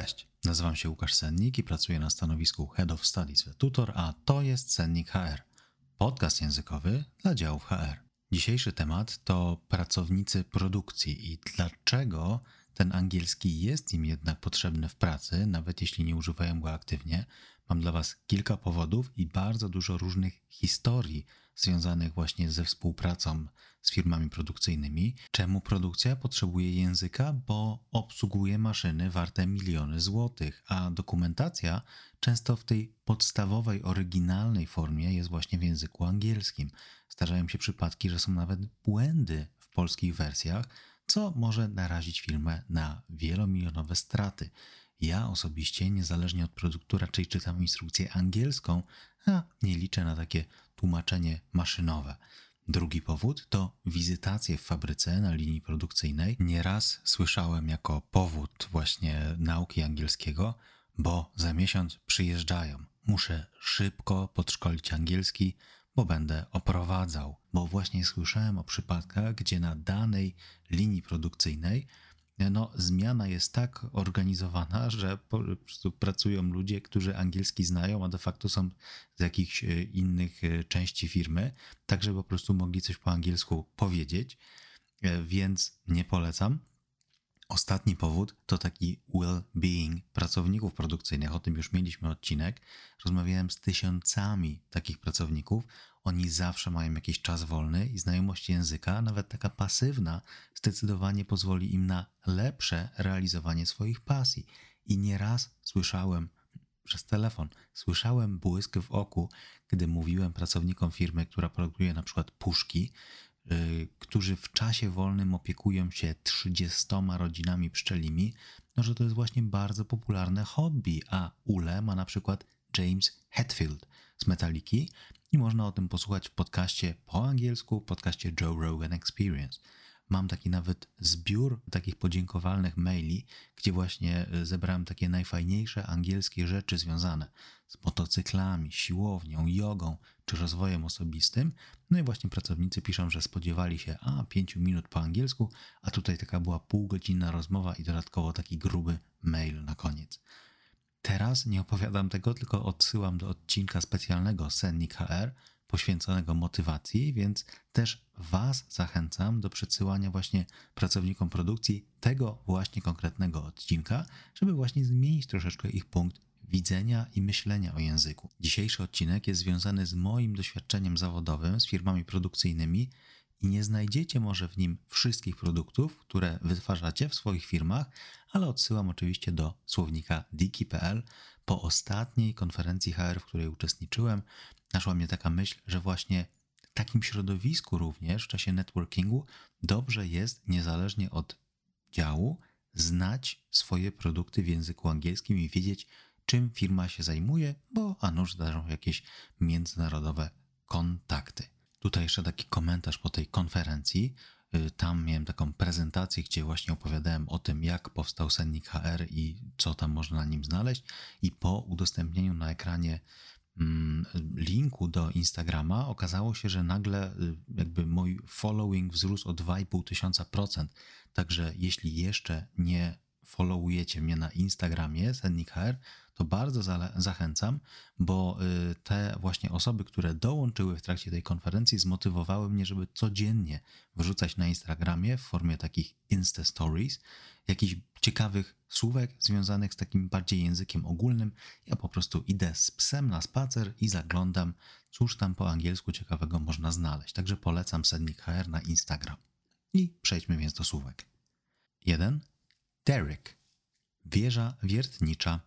Cześć, nazywam się Łukasz Sennik i pracuję na stanowisku Head of Studies w Tutor, a to jest Sennik HR, podcast językowy dla działów HR. Dzisiejszy temat to pracownicy produkcji i dlaczego ten angielski jest im jednak potrzebny w pracy, nawet jeśli nie używają go aktywnie. Mam dla Was kilka powodów i bardzo dużo różnych historii związanych właśnie ze współpracą z firmami produkcyjnymi. Czemu produkcja potrzebuje języka? Bo obsługuje maszyny warte miliony złotych, a dokumentacja często w tej podstawowej, oryginalnej formie jest właśnie w języku angielskim. Zdarzają się przypadki, że są nawet błędy w polskich wersjach, co może narazić firmę na wielomilionowe straty. Ja osobiście, niezależnie od produktu, raczej czytam instrukcję angielską, a nie liczę na takie tłumaczenie maszynowe. Drugi powód to wizytacje w fabryce na linii produkcyjnej. Nieraz słyszałem jako powód właśnie nauki angielskiego, bo za miesiąc przyjeżdżają. Muszę szybko podszkolić angielski, bo będę oprowadzał. Bo właśnie słyszałem o przypadkach, gdzie na danej linii produkcyjnej no, zmiana jest tak organizowana, że po pracują ludzie, którzy angielski znają, a de facto są z jakichś e, innych e, części firmy, tak żeby po prostu mogli coś po angielsku powiedzieć, e, więc nie polecam. Ostatni powód to taki well-being pracowników produkcyjnych. O tym już mieliśmy odcinek. Rozmawiałem z tysiącami takich pracowników. Oni zawsze mają jakiś czas wolny i znajomość języka, nawet taka pasywna, zdecydowanie pozwoli im na lepsze realizowanie swoich pasji. I nieraz słyszałem przez telefon, słyszałem błysk w oku, gdy mówiłem pracownikom firmy, która produkuje na przykład puszki, którzy w czasie wolnym opiekują się 30 rodzinami pszczelimi, no że to jest właśnie bardzo popularne hobby, a Ule ma na przykład James Hetfield z Metaliki i można o tym posłuchać w podcaście po angielsku, podcaście Joe Rogan Experience. Mam taki nawet zbiór takich podziękowalnych maili, gdzie właśnie e, zebrałem takie najfajniejsze angielskie rzeczy związane z motocyklami, siłownią, jogą czy rozwojem osobistym. No i właśnie pracownicy piszą, że spodziewali się a pięciu minut po angielsku, a tutaj taka była półgodzinna rozmowa i dodatkowo taki gruby mail na koniec. Teraz nie opowiadam tego, tylko odsyłam do odcinka specjalnego Sennik HR, poświęconego motywacji, więc też Was zachęcam do przesyłania właśnie pracownikom produkcji tego właśnie konkretnego odcinka, żeby właśnie zmienić troszeczkę ich punkt widzenia i myślenia o języku. Dzisiejszy odcinek jest związany z moim doświadczeniem zawodowym z firmami produkcyjnymi i nie znajdziecie może w nim wszystkich produktów, które wytwarzacie w swoich firmach, ale odsyłam oczywiście do słownika diki.pl. Po ostatniej konferencji HR, w której uczestniczyłem, naszła mnie taka myśl, że właśnie w takim środowisku również w czasie networkingu dobrze jest, niezależnie od działu, znać swoje produkty w języku angielskim i wiedzieć, czym firma się zajmuje, bo a nuż zdarzą jakieś międzynarodowe kontakty. Tutaj jeszcze taki komentarz po tej konferencji. Y, tam miałem taką prezentację, gdzie właśnie opowiadałem o tym, jak powstał sennik HR i co tam można na nim znaleźć. I po udostępnieniu na ekranie mm, linku do Instagrama okazało się, że nagle y, jakby mój following wzrósł o 2,5 tysiąca procent. Także jeśli jeszcze nie followujecie mnie na Instagramie Sennik HR, to bardzo zachęcam, bo y, te właśnie osoby, które dołączyły w trakcie tej konferencji, zmotywowały mnie, żeby codziennie wrzucać na Instagramie w formie takich Insta Stories jakichś ciekawych słówek związanych z takim bardziej językiem ogólnym. Ja po prostu idę z psem na spacer i zaglądam, cóż tam po angielsku ciekawego można znaleźć. Także polecam Sennik HR na Instagram. I przejdźmy więc do słówek. 1. Derek. Wieża wiertnicza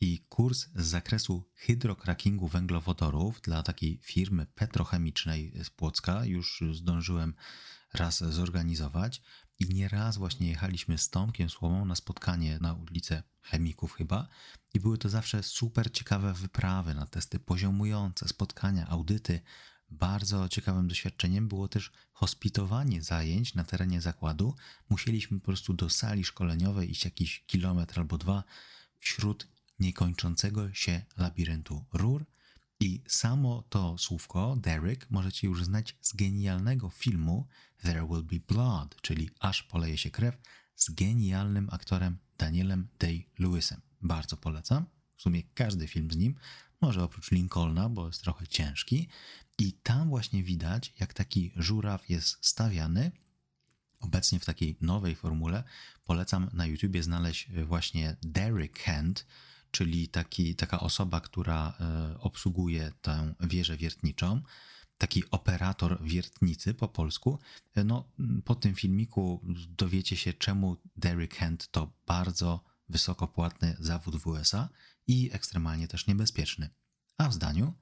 i kurs z zakresu hydrokrakingu węglowodorów dla takiej firmy petrochemicznej z Płocka już zdążyłem raz zorganizować i nieraz właśnie jechaliśmy z Tomkiem Słomą na spotkanie na ulicę Chemików chyba i były to zawsze super ciekawe wyprawy na testy poziomujące, spotkania, audyty. Bardzo ciekawym doświadczeniem było też hospitowanie zajęć na terenie zakładu. Musieliśmy po prostu do sali szkoleniowej iść jakiś kilometr albo dwa wśród niekończącego się labiryntu rur. I samo to słówko, Derek, możecie już znać z genialnego filmu There Will Be Blood, czyli Aż poleje się krew, z genialnym aktorem Danielem Day-Lewisem. Bardzo polecam. W sumie każdy film z nim, może oprócz Lincolna, bo jest trochę ciężki. I tam właśnie widać, jak taki żuraw jest stawiany. Obecnie w takiej nowej formule polecam na YouTubie znaleźć właśnie Derek Hand, czyli taki, taka osoba, która e, obsługuje tę wieżę wiertniczą taki operator wiertnicy po polsku. No, po tym filmiku dowiecie się, czemu Derrick Hand to bardzo wysoko płatny zawód w USA i ekstremalnie też niebezpieczny. A w zdaniu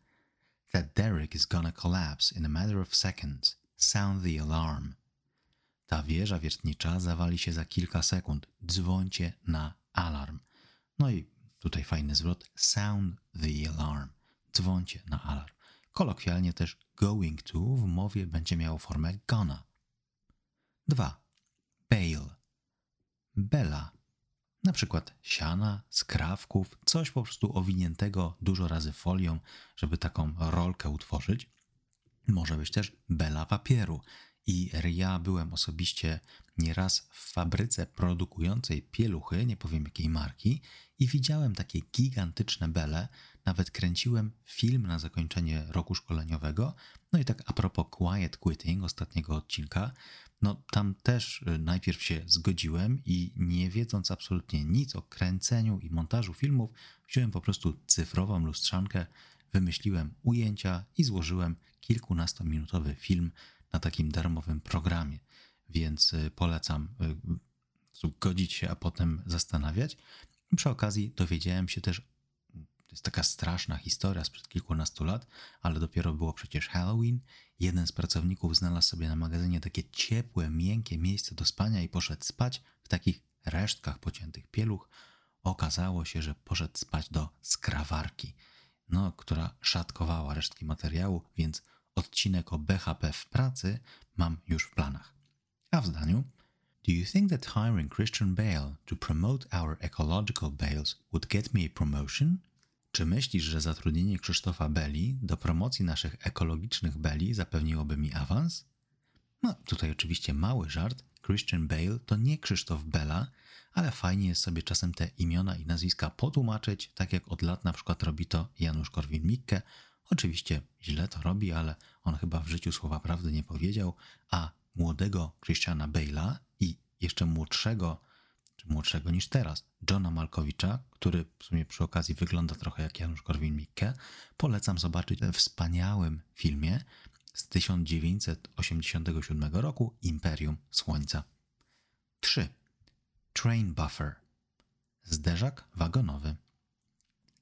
That Derrick is gonna collapse in a matter of seconds. Sound the alarm. Ta wieża wiertnicza zawali się za kilka sekund. Dzwońcie na alarm. No i tutaj fajny zwrot. Sound the alarm. Dzwońcie na alarm. Kolokwialnie też going to w mowie będzie miało formę gonna. 2. Bale. Bela. Na przykład siana, skrawków, coś po prostu owiniętego dużo razy folią, żeby taką rolkę utworzyć. Może być też bela papieru. I ja byłem osobiście nieraz w fabryce produkującej pieluchy, nie powiem jakiej marki, i widziałem takie gigantyczne bele. Nawet kręciłem film na zakończenie roku szkoleniowego. No i tak a propos Quiet Quitting, ostatniego odcinka, no tam też y, najpierw się zgodziłem i nie wiedząc absolutnie nic o kręceniu i montażu filmów, wziąłem po prostu cyfrową lustrzankę, wymyśliłem ujęcia i złożyłem kilkunastominutowy film na takim darmowym programie. Więc y, polecam y, godzić się, a potem zastanawiać. Przy okazji dowiedziałem się też, to jest taka straszna historia sprzed kilkunastu lat, ale dopiero było przecież Halloween. Jeden z pracowników znalazł sobie na magazynie takie ciepłe, miękkie miejsce do spania i poszedł spać w takich resztkach pociętych pieluch. Okazało się, że poszedł spać do skrawarki, no, która szatkowała resztki materiału, więc odcinek o BHP w pracy mam już w planach. A w zdaniu Do you think that hiring Christian Bale to promote our ecological bales would get me a promotion? Czy myślisz, że zatrudnienie Krzysztofa Beli do promocji naszych ekologicznych beli zapewniłoby mi awans? No, tutaj oczywiście mały żart. Christian Bale to nie Krzysztof Bela, ale fajnie jest sobie czasem te imiona i nazwiska potłumaczyć, tak jak od lat na przykład robi to Janusz Korwin-Mikke. Oczywiście źle to robi, ale on chyba w życiu słowa prawdy nie powiedział, a młodego Christiana Bale'a i jeszcze młodszego, czy młodszego niż teraz, Johna Malkowicza, który w sumie przy okazji wygląda trochę jak Janusz Korwin-Mikke, polecam zobaczyć w wspaniałym filmie z 1987 roku Imperium Słońca. 3. Train Buffer. Zderzak wagonowy.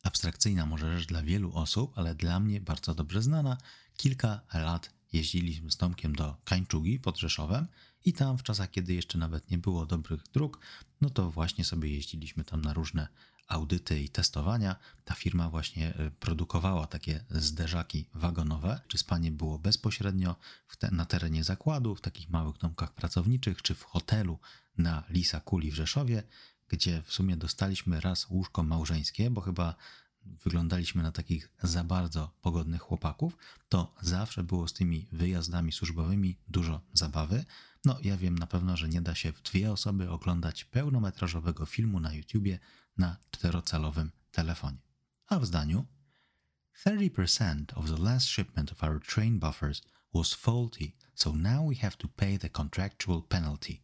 Abstrakcyjna może rzecz dla wielu osób, ale dla mnie bardzo dobrze znana. Kilka lat jeździliśmy z Tomkiem do Kańczugi pod Rzeszowem i tam w czasach, kiedy jeszcze nawet nie było dobrych dróg, no to właśnie sobie jeździliśmy tam na różne audyty i testowania. Ta firma właśnie e, produkowała takie zderzaki wagonowe. Czy spanie było bezpośrednio te, na terenie zakładu, w takich małych domkach pracowniczych, czy w hotelu na Lisa Kuli w Rzeszowie, gdzie w sumie dostaliśmy raz łóżko małżeńskie, bo chyba wyglądaliśmy na takich za bardzo pogodnych chłopaków, to zawsze było z tymi wyjazdami służbowymi dużo zabawy. No, ja wiem na pewno, że nie da się w dwie osoby oglądać pełnometrażowego filmu na YouTubie na czterocalowym telefonie. A w zdaniu 30% of the last shipment of our train buffers was faulty, so now we have to pay the contractual penalty.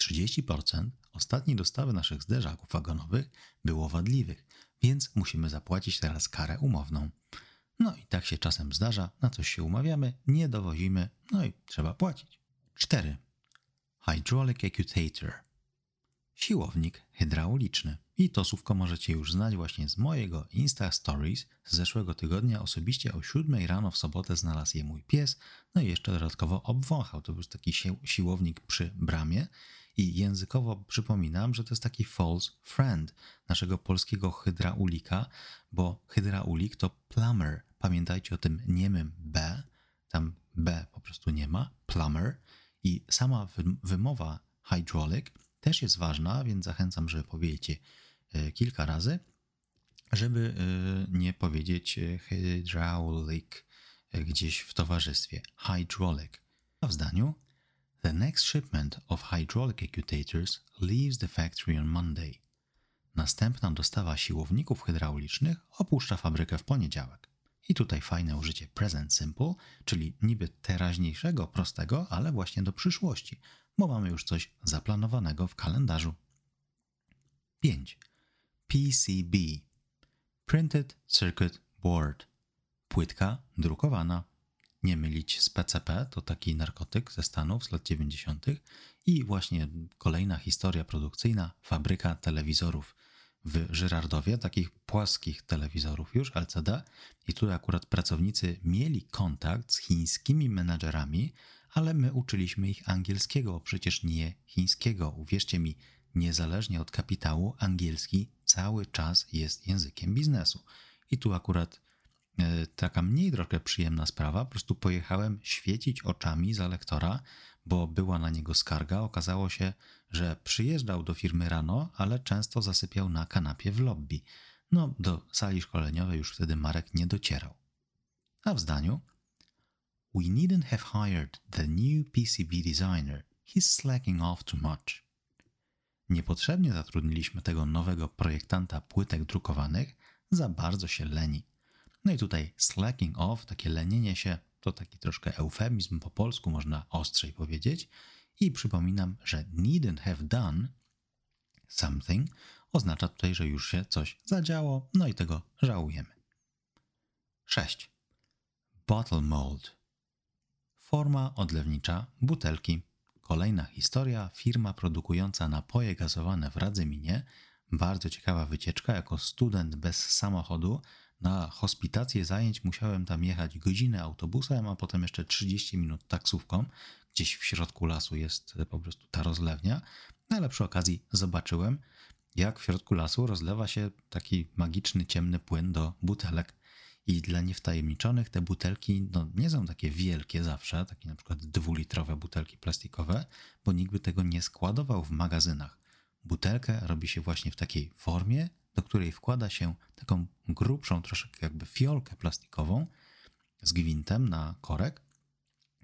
30% ostatniej dostawy naszych zderzaków wagonowych było wadliwych, więc musimy zapłacić teraz karę umowną. No i tak się czasem zdarza, na coś się umawiamy, nie dowozimy, no i trzeba płacić. 4. Hydraulic Acutator. Siłownik hydrauliczny. I to słówko możecie już znać właśnie z mojego Insta Stories z zeszłego tygodnia. Osobiście o 7 rano w sobotę znalazł je mój pies, no i jeszcze dodatkowo obwąchał. To był taki siłownik przy bramie i językowo przypominam, że to jest taki false friend naszego polskiego hydraulika, bo hydraulik to plumber. Pamiętajcie o tym niemym B, tam B po prostu nie ma, plumber. I sama wymowa hydraulic też jest ważna, więc zachęcam, żeby powiedzieć e, kilka razy, żeby e, nie powiedzieć e, hydraulic gdzieś w towarzystwie. Hydraulic. A w zdaniu The next shipment of hydraulic actuators leaves the factory on Monday. Następna dostawa siłowników hydraulicznych opuszcza fabrykę w poniedziałek. I tutaj fajne użycie present simple, czyli niby teraźniejszego, prostego, ale właśnie do przyszłości, bo mamy już coś zaplanowanego w kalendarzu. 5. PCB Printed Circuit Board Płytka drukowana. Nie mylić z PCP, to taki narkotyk ze Stanów z lat 90. I właśnie kolejna historia produkcyjna, fabryka telewizorów w Żyrardowie, takich płaskich telewizorów już LCD. I tu akurat pracownicy mieli kontakt z chińskimi menadżerami, ale my uczyliśmy ich angielskiego, przecież nie chińskiego. Uwierzcie mi, niezależnie od kapitału, angielski cały czas jest językiem biznesu. I tu akurat taka mniej trochę przyjemna sprawa, po prostu pojechałem świecić oczami za lektora, bo była na niego skarga. Okazało się, że przyjeżdżał do firmy rano, ale często zasypiał na kanapie w lobby. No, do sali szkoleniowej już wtedy Marek nie docierał. A w zdaniu We needn't have hired the new PCB designer. He's slacking off too much. Niepotrzebnie zatrudniliśmy tego nowego projektanta płytek drukowanych, za bardzo się leni. No i tutaj slacking off, takie lenienie się, to taki troszkę eufemizm po polsku, można ostrzej powiedzieć. I przypominam, że needn't have done something oznacza tutaj, że już się coś zadziało, no i tego żałujemy. 6. Bottle mold. Forma odlewnicza butelki. Kolejna historia, firma produkująca napoje gazowane w Radzyminie. Bardzo ciekawa wycieczka. Jako student bez samochodu na hospitację zajęć musiałem tam jechać godzinę autobusem, a potem jeszcze 30 minut taksówką. Gdzieś w środku lasu jest po prostu ta rozlewnia. Ale przy okazji zobaczyłem, jak w środku lasu rozlewa się taki magiczny, ciemny płyn do butelek. I dla niewtajemniczonych te butelki no, nie są takie wielkie zawsze, takie na przykład dwulitrowe butelki plastikowe, bo nikt by tego nie składował w magazynach. Butelkę robi się właśnie w takiej formie, do której wkłada się taką grubszą, troszeczkę jakby fiolkę plastikową z gwintem na korek,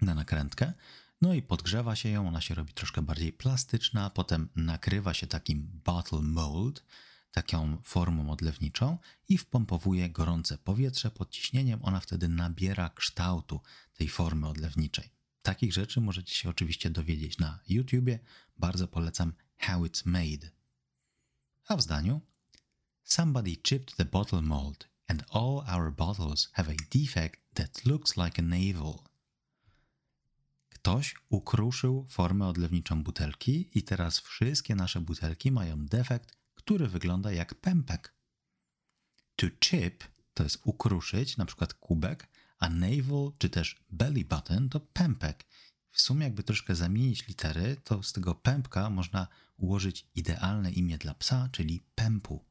na nakrętkę. No i podgrzewa się ją, ona się robi troszkę bardziej plastyczna, potem nakrywa się takim bottle mold, taką formą odlewniczą i wpompowuje gorące powietrze pod ciśnieniem. Ona wtedy nabiera kształtu tej formy odlewniczej. Takich rzeczy możecie się oczywiście dowiedzieć na YouTubie. Bardzo polecam How It's Made. A w zdaniu Somebody chipped the bottle mold and all our bottles have a defect that looks like a navel. Ktoś ukruszył formę odlewniczą butelki i teraz wszystkie nasze butelki mają defekt, który wygląda jak pępek. To chip to jest ukruszyć, na przykład kubek, a navel czy też belly button to pępek. W sumie jakby troszkę zamienić litery, to z tego pępka można ułożyć idealne imię dla psa, czyli pępu.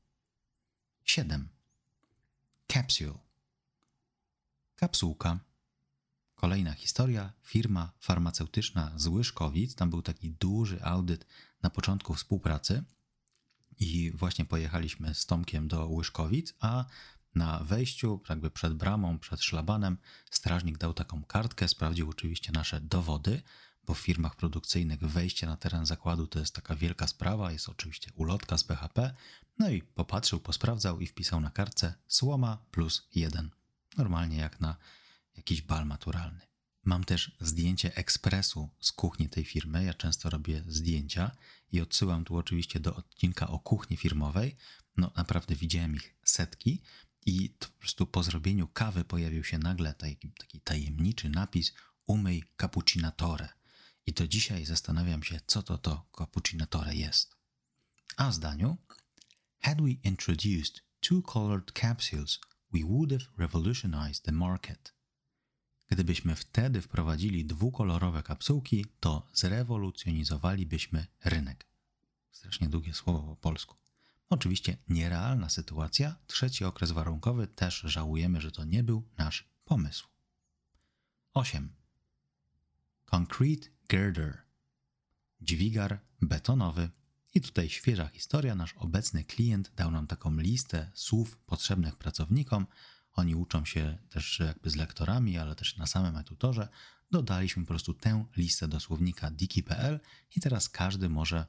7. Capsule. Kapsułka. Kolejna historia. Firma farmaceutyczna z Łyżkowic. Tam był taki duży audyt na początku współpracy i właśnie pojechaliśmy z Tomkiem do Łyżkowic, a na wejściu, jakby przed bramą, przed szlabanem, strażnik dał taką kartkę, sprawdził oczywiście nasze dowody, w firmach produkcyjnych wejście na teren zakładu to jest taka wielka sprawa, jest oczywiście ulotka z BHP, no i popatrzył, posprawdzał i wpisał na kartce słoma plus jeden. Normalnie jak na jakiś bal maturalny. Mam też zdjęcie ekspresu z kuchni tej firmy. Ja często robię zdjęcia i odsyłam tu oczywiście do odcinka o kuchni firmowej. No naprawdę widziałem ich setki i po prostu po zrobieniu kawy pojawił się nagle taki, taki tajemniczy napis umyj cappuccinatore. I do dzisiaj zastanawiam się, co to to cappuccinatore jest. A w zdaniu Had we introduced two-colored capsules, we would have revolutionized the market. Gdybyśmy wtedy wprowadzili dwukolorowe kapsułki, to zrewolucjonizowalibyśmy rynek. Strasznie długie słowo po polsku. Oczywiście nierealna sytuacja, trzeci okres warunkowy, też żałujemy, że to nie był nasz pomysł. 8. Concrete Girder. Dźwigar betonowy. I tutaj świeża historia. Nasz obecny klient dał nam taką listę słów potrzebnych pracownikom oni uczą się też jakby z lektorami, ale też na samym etutorze, dodaliśmy po prostu tę listę do słownika diki.pl i teraz każdy może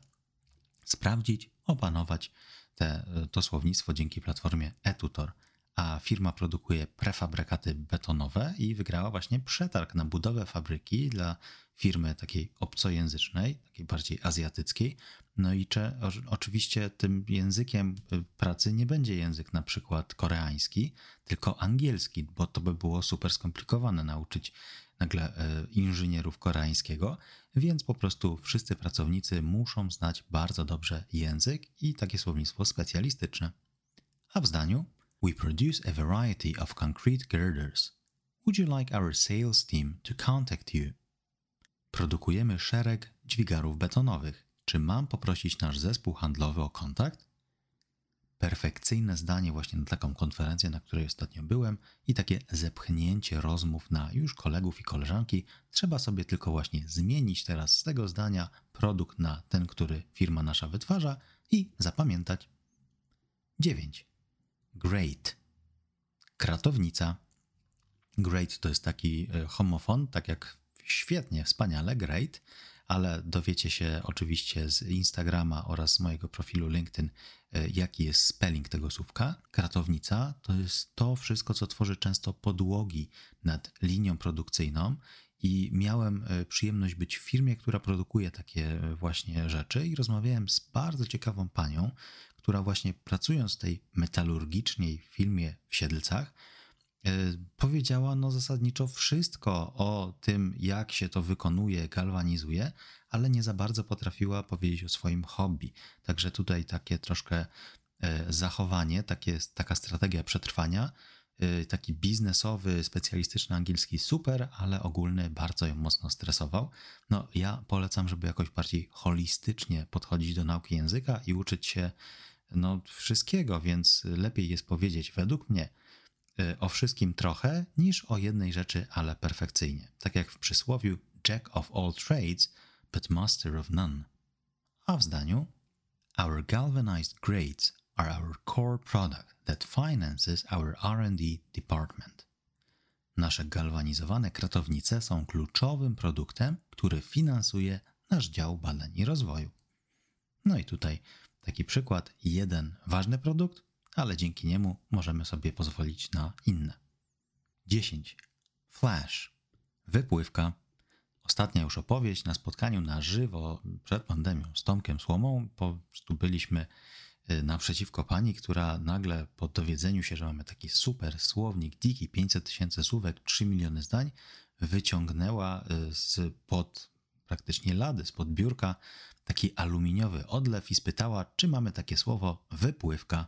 sprawdzić, opanować te, to słownictwo dzięki platformie eTutor. A firma produkuje prefabrykaty betonowe i wygrała właśnie przetarg na budowę fabryki dla firmy takiej obcojęzycznej, takiej bardziej azjatyckiej. No i cze, oczywiście tym językiem y, pracy nie będzie język na przykład koreański, tylko angielski, bo to by było super skomplikowane nauczyć nagle e, inżynierów koreańskiego, więc po prostu wszyscy pracownicy muszą znać bardzo dobrze język i takie słownictwo specjalistyczne. A w zdaniu We produce a variety of concrete girders. Would you like our sales team to contact you? Produkujemy szereg dźwigarów betonowych. Czy mam poprosić nasz zespół handlowy o kontakt? perfekcyjne zdanie właśnie na taką konferencję, na której ostatnio byłem i takie zepchnięcie rozmów na już kolegów i koleżanki. Trzeba sobie tylko właśnie zmienić teraz z tego zdania produkt na ten, który firma nasza wytwarza i zapamiętać. 9. Great. Kratownica. Great to jest taki e, homofon, tak jak świetnie, wspaniale, great, ale dowiecie się oczywiście z Instagrama oraz z mojego profilu LinkedIn, e, jaki jest spelling tego słówka. Kratownica to jest to wszystko, co tworzy często podłogi nad linią produkcyjną. I miałem e, przyjemność być w firmie, która produkuje takie właśnie rzeczy, i rozmawiałem z bardzo ciekawą panią, która właśnie pracując w tej metalurgicznej firmie w Siedlcach, E, powiedziała no zasadniczo wszystko o tym, jak się to wykonuje, galwanizuje, ale nie za bardzo potrafiła powiedzieć o swoim hobby. Także tutaj takie troszkę e, zachowanie, takie, taka strategia przetrwania, e, taki biznesowy, specjalistyczny angielski super, ale ogólny bardzo ją mocno stresował. No ja polecam, żeby jakoś bardziej holistycznie podchodzić do nauki języka i uczyć się no, wszystkiego, więc lepiej jest powiedzieć według mnie – Y, o wszystkim trochę niż o jednej rzeczy, ale perfekcyjnie. Tak jak w przysłowiu Jack of all trades, but master of none. A w zdaniu Our galvanized grades are our core product that finances our R&D department. Nasze galwanizowane kratownice są kluczowym produktem, który finansuje nasz dział badań i rozwoju. No i tutaj taki przykład, jeden ważny produkt, ale dzięki niemu możemy sobie pozwolić na inne. 10. Flash. Wypływka. Ostatnia już opowieść na spotkaniu na żywo przed pandemią z Tomkiem Słomą. Po prostu byliśmy y, naprzeciwko pani, która nagle po dowiedzeniu się, że mamy taki super słownik Diki, 500 tysięcy słówek, 3 miliony zdań, wyciągnęła y, z pod praktycznie lady, spod biurka taki aluminiowy odlew i spytała, czy mamy takie słowo wypływka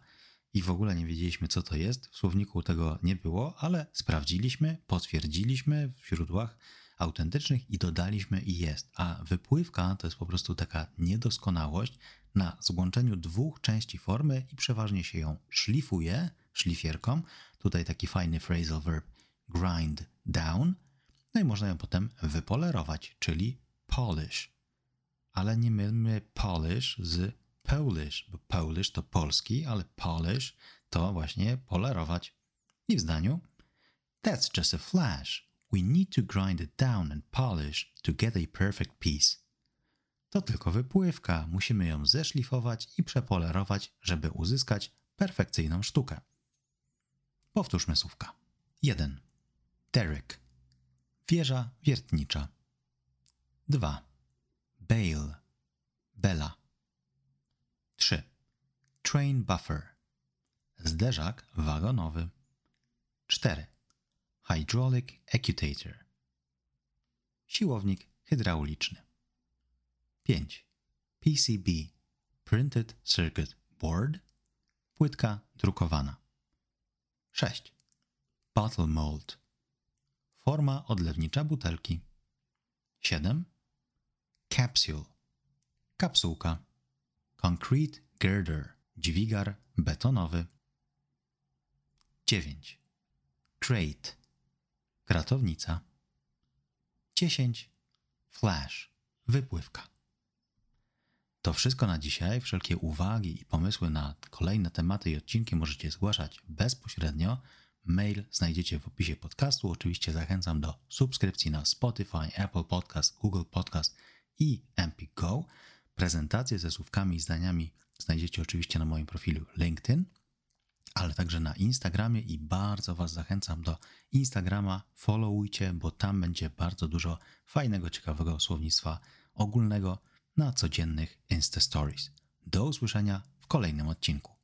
i w ogóle nie wiedzieliśmy, co to jest. W słowniku tego nie było, ale sprawdziliśmy, potwierdziliśmy w źródłach autentycznych i dodaliśmy i jest. A wypływka to jest po prostu taka niedoskonałość na złączeniu dwóch części formy i przeważnie się ją szlifuje szlifierką. Tutaj taki fajny phrasal verb grind down. No i można ją potem wypolerować, czyli polish. Ale nie mylmy polish z Polish, bo Polish to polski, ale Polish to właśnie polerować. I w zdaniu That's just a flash. We need to grind it down and polish to get a perfect piece. To tylko wypływka. Musimy ją zeszlifować i przepolerować, żeby uzyskać perfekcyjną sztukę. Powtórzmy słówka. 1. Derek. Wieża wiertnicza. 2. Bale. Bela. 3. Train buffer. Zderzak wagonowy. 4. Hydraulic actuator. Siłownik hydrauliczny. 5. PCB. Printed Circuit Board. Płytka drukowana. 6. Bottle mold. Forma odlewnicza butelki. 7. Capsule. Kapsułka. Concrete girder, dźwigar betonowy. 9. Crate, kratownica. 10. Flash, wypływka. To wszystko na dzisiaj. Wszelkie uwagi i pomysły na kolejne tematy i odcinki możecie zgłaszać bezpośrednio Mail znajdziecie w opisie podcastu. Oczywiście zachęcam do subskrypcji na Spotify, Apple Podcast, Google Podcast i Empik Go. Prezentacje ze słówkami i zdaniami znajdziecie oczywiście na moim profilu LinkedIn, ale także na Instagramie i bardzo Was zachęcam do Instagrama. Followujcie, bo tam będzie bardzo dużo fajnego, ciekawego słownictwa ogólnego na codziennych Insta Stories. Do usłyszenia w kolejnym odcinku.